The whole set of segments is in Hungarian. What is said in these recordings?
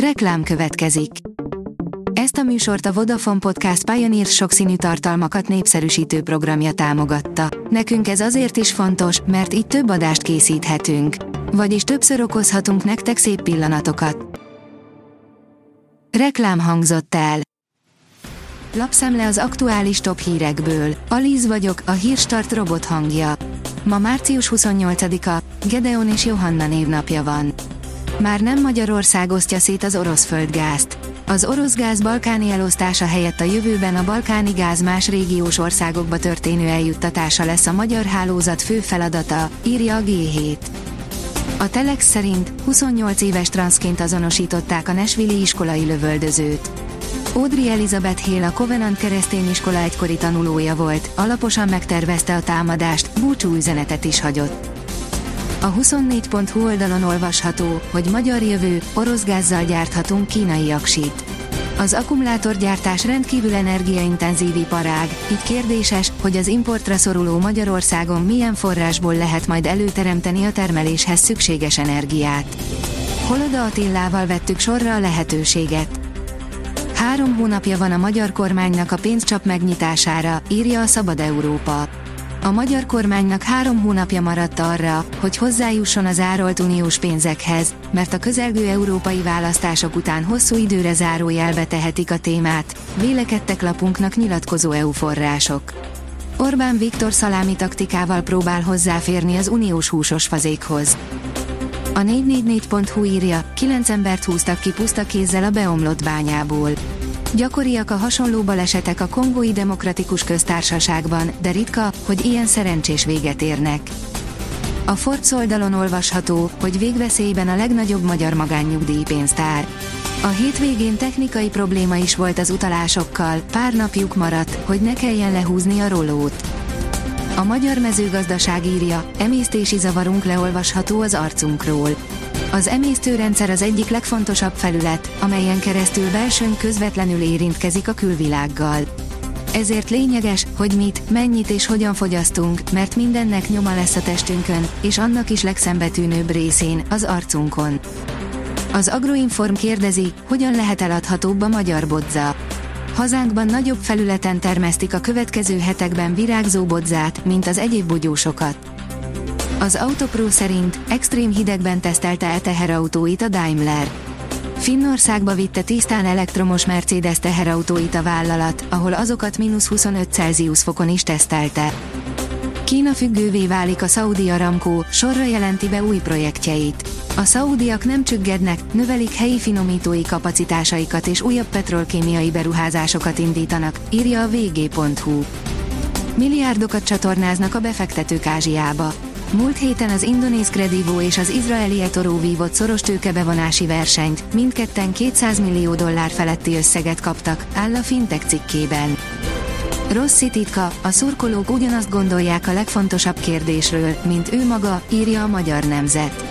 Reklám következik. Ezt a műsort a Vodafone Podcast Pioneer sokszínű tartalmakat népszerűsítő programja támogatta. Nekünk ez azért is fontos, mert így több adást készíthetünk. Vagyis többször okozhatunk nektek szép pillanatokat. Reklám hangzott el. Lapszemle az aktuális top hírekből. Alíz vagyok, a hírstart robot hangja. Ma március 28-a, Gedeon és Johanna névnapja van. Már nem Magyarország osztja szét az orosz földgázt. Az orosz gáz balkáni elosztása helyett a jövőben a balkáni gáz más régiós országokba történő eljuttatása lesz a magyar hálózat fő feladata, írja a G7. A Telex szerint 28 éves transzként azonosították a Nesvili iskolai lövöldözőt. Audrey Elizabeth Hale a Covenant keresztény iskola egykori tanulója volt, alaposan megtervezte a támadást, búcsú üzenetet is hagyott. A 24.hu oldalon olvasható, hogy magyar jövő, orosz gázzal gyárthatunk kínai aksit. Az akkumulátorgyártás rendkívül energiaintenzív iparág, így kérdéses, hogy az importra szoruló Magyarországon milyen forrásból lehet majd előteremteni a termeléshez szükséges energiát. Holoda Attillával vettük sorra a lehetőséget. Három hónapja van a magyar kormánynak a pénzcsap megnyitására, írja a Szabad Európa. A magyar kormánynak három hónapja maradt arra, hogy hozzájusson az árolt uniós pénzekhez, mert a közelgő európai választások után hosszú időre zárójelbe tehetik a témát, vélekedtek lapunknak nyilatkozó EU források. Orbán Viktor szalámi taktikával próbál hozzáférni az uniós húsos fazékhoz. A 444.hu írja, 9 embert húztak ki puszta kézzel a beomlott bányából. Gyakoriak a hasonló balesetek a Kongói Demokratikus Köztársaságban, de ritka, hogy ilyen szerencsés véget érnek. A Forbes oldalon olvasható, hogy végveszélyben a legnagyobb magyar magánnyugdíjpénztár. A hétvégén technikai probléma is volt az utalásokkal, pár napjuk maradt, hogy ne kelljen lehúzni a rolót. A magyar mezőgazdaság írja, emésztési zavarunk leolvasható az arcunkról. Az emésztőrendszer az egyik legfontosabb felület, amelyen keresztül belsőnk közvetlenül érintkezik a külvilággal. Ezért lényeges, hogy mit, mennyit és hogyan fogyasztunk, mert mindennek nyoma lesz a testünkön, és annak is legszembetűnőbb részén, az arcunkon. Az Agroinform kérdezi, hogyan lehet eladhatóbb a magyar bodza. Hazánkban nagyobb felületen termesztik a következő hetekben virágzó bodzát, mint az egyéb bogyósokat. Az Autopro szerint extrém hidegben tesztelte e teherautóit a Daimler. Finnországba vitte tisztán elektromos Mercedes teherautóit a vállalat, ahol azokat mínusz 25 Celsius fokon is tesztelte. Kína függővé válik a Saudi Aramco, sorra jelenti be új projektjeit. A szaudiak nem csüggednek, növelik helyi finomítói kapacitásaikat és újabb petrolkémiai beruházásokat indítanak, írja a vg.hu. Milliárdokat csatornáznak a befektetők Ázsiába. Múlt héten az indonéz Credivo és az izraeli eToro vívott szoros tőkebevonási versenyt, mindketten 200 millió dollár feletti összeget kaptak, áll a fintech cikkében. Rossz titka, a szurkolók ugyanazt gondolják a legfontosabb kérdésről, mint ő maga, írja a magyar nemzet.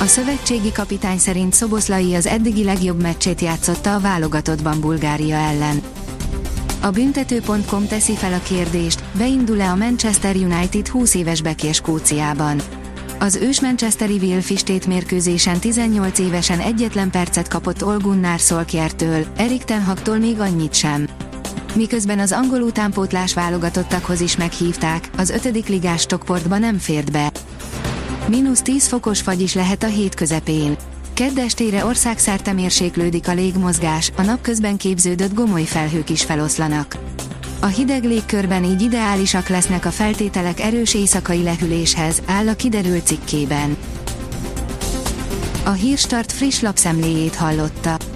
A szövetségi kapitány szerint Szoboszlai az eddigi legjobb meccsét játszotta a válogatottban Bulgária ellen. A büntető.com teszi fel a kérdést, beindul-e a Manchester United 20 éves bekér Skóciában. Az ős Manchesteri Will Fistét mérkőzésen 18 évesen egyetlen percet kapott Olgunnár Szolkjertől, Erik Tenhaktól még annyit sem. Miközben az angol utánpótlás válogatottakhoz is meghívták, az ötödik ligás Stockportba nem fért be. Minusz 10 fokos fagy is lehet a hét közepén. Kedd estére országszerte mérséklődik a légmozgás, a napközben képződött gomoly felhők is feloszlanak. A hideg légkörben így ideálisak lesznek a feltételek erős éjszakai lehűléshez, áll a kiderült cikkében. A Hírstart friss lapszemléjét hallotta.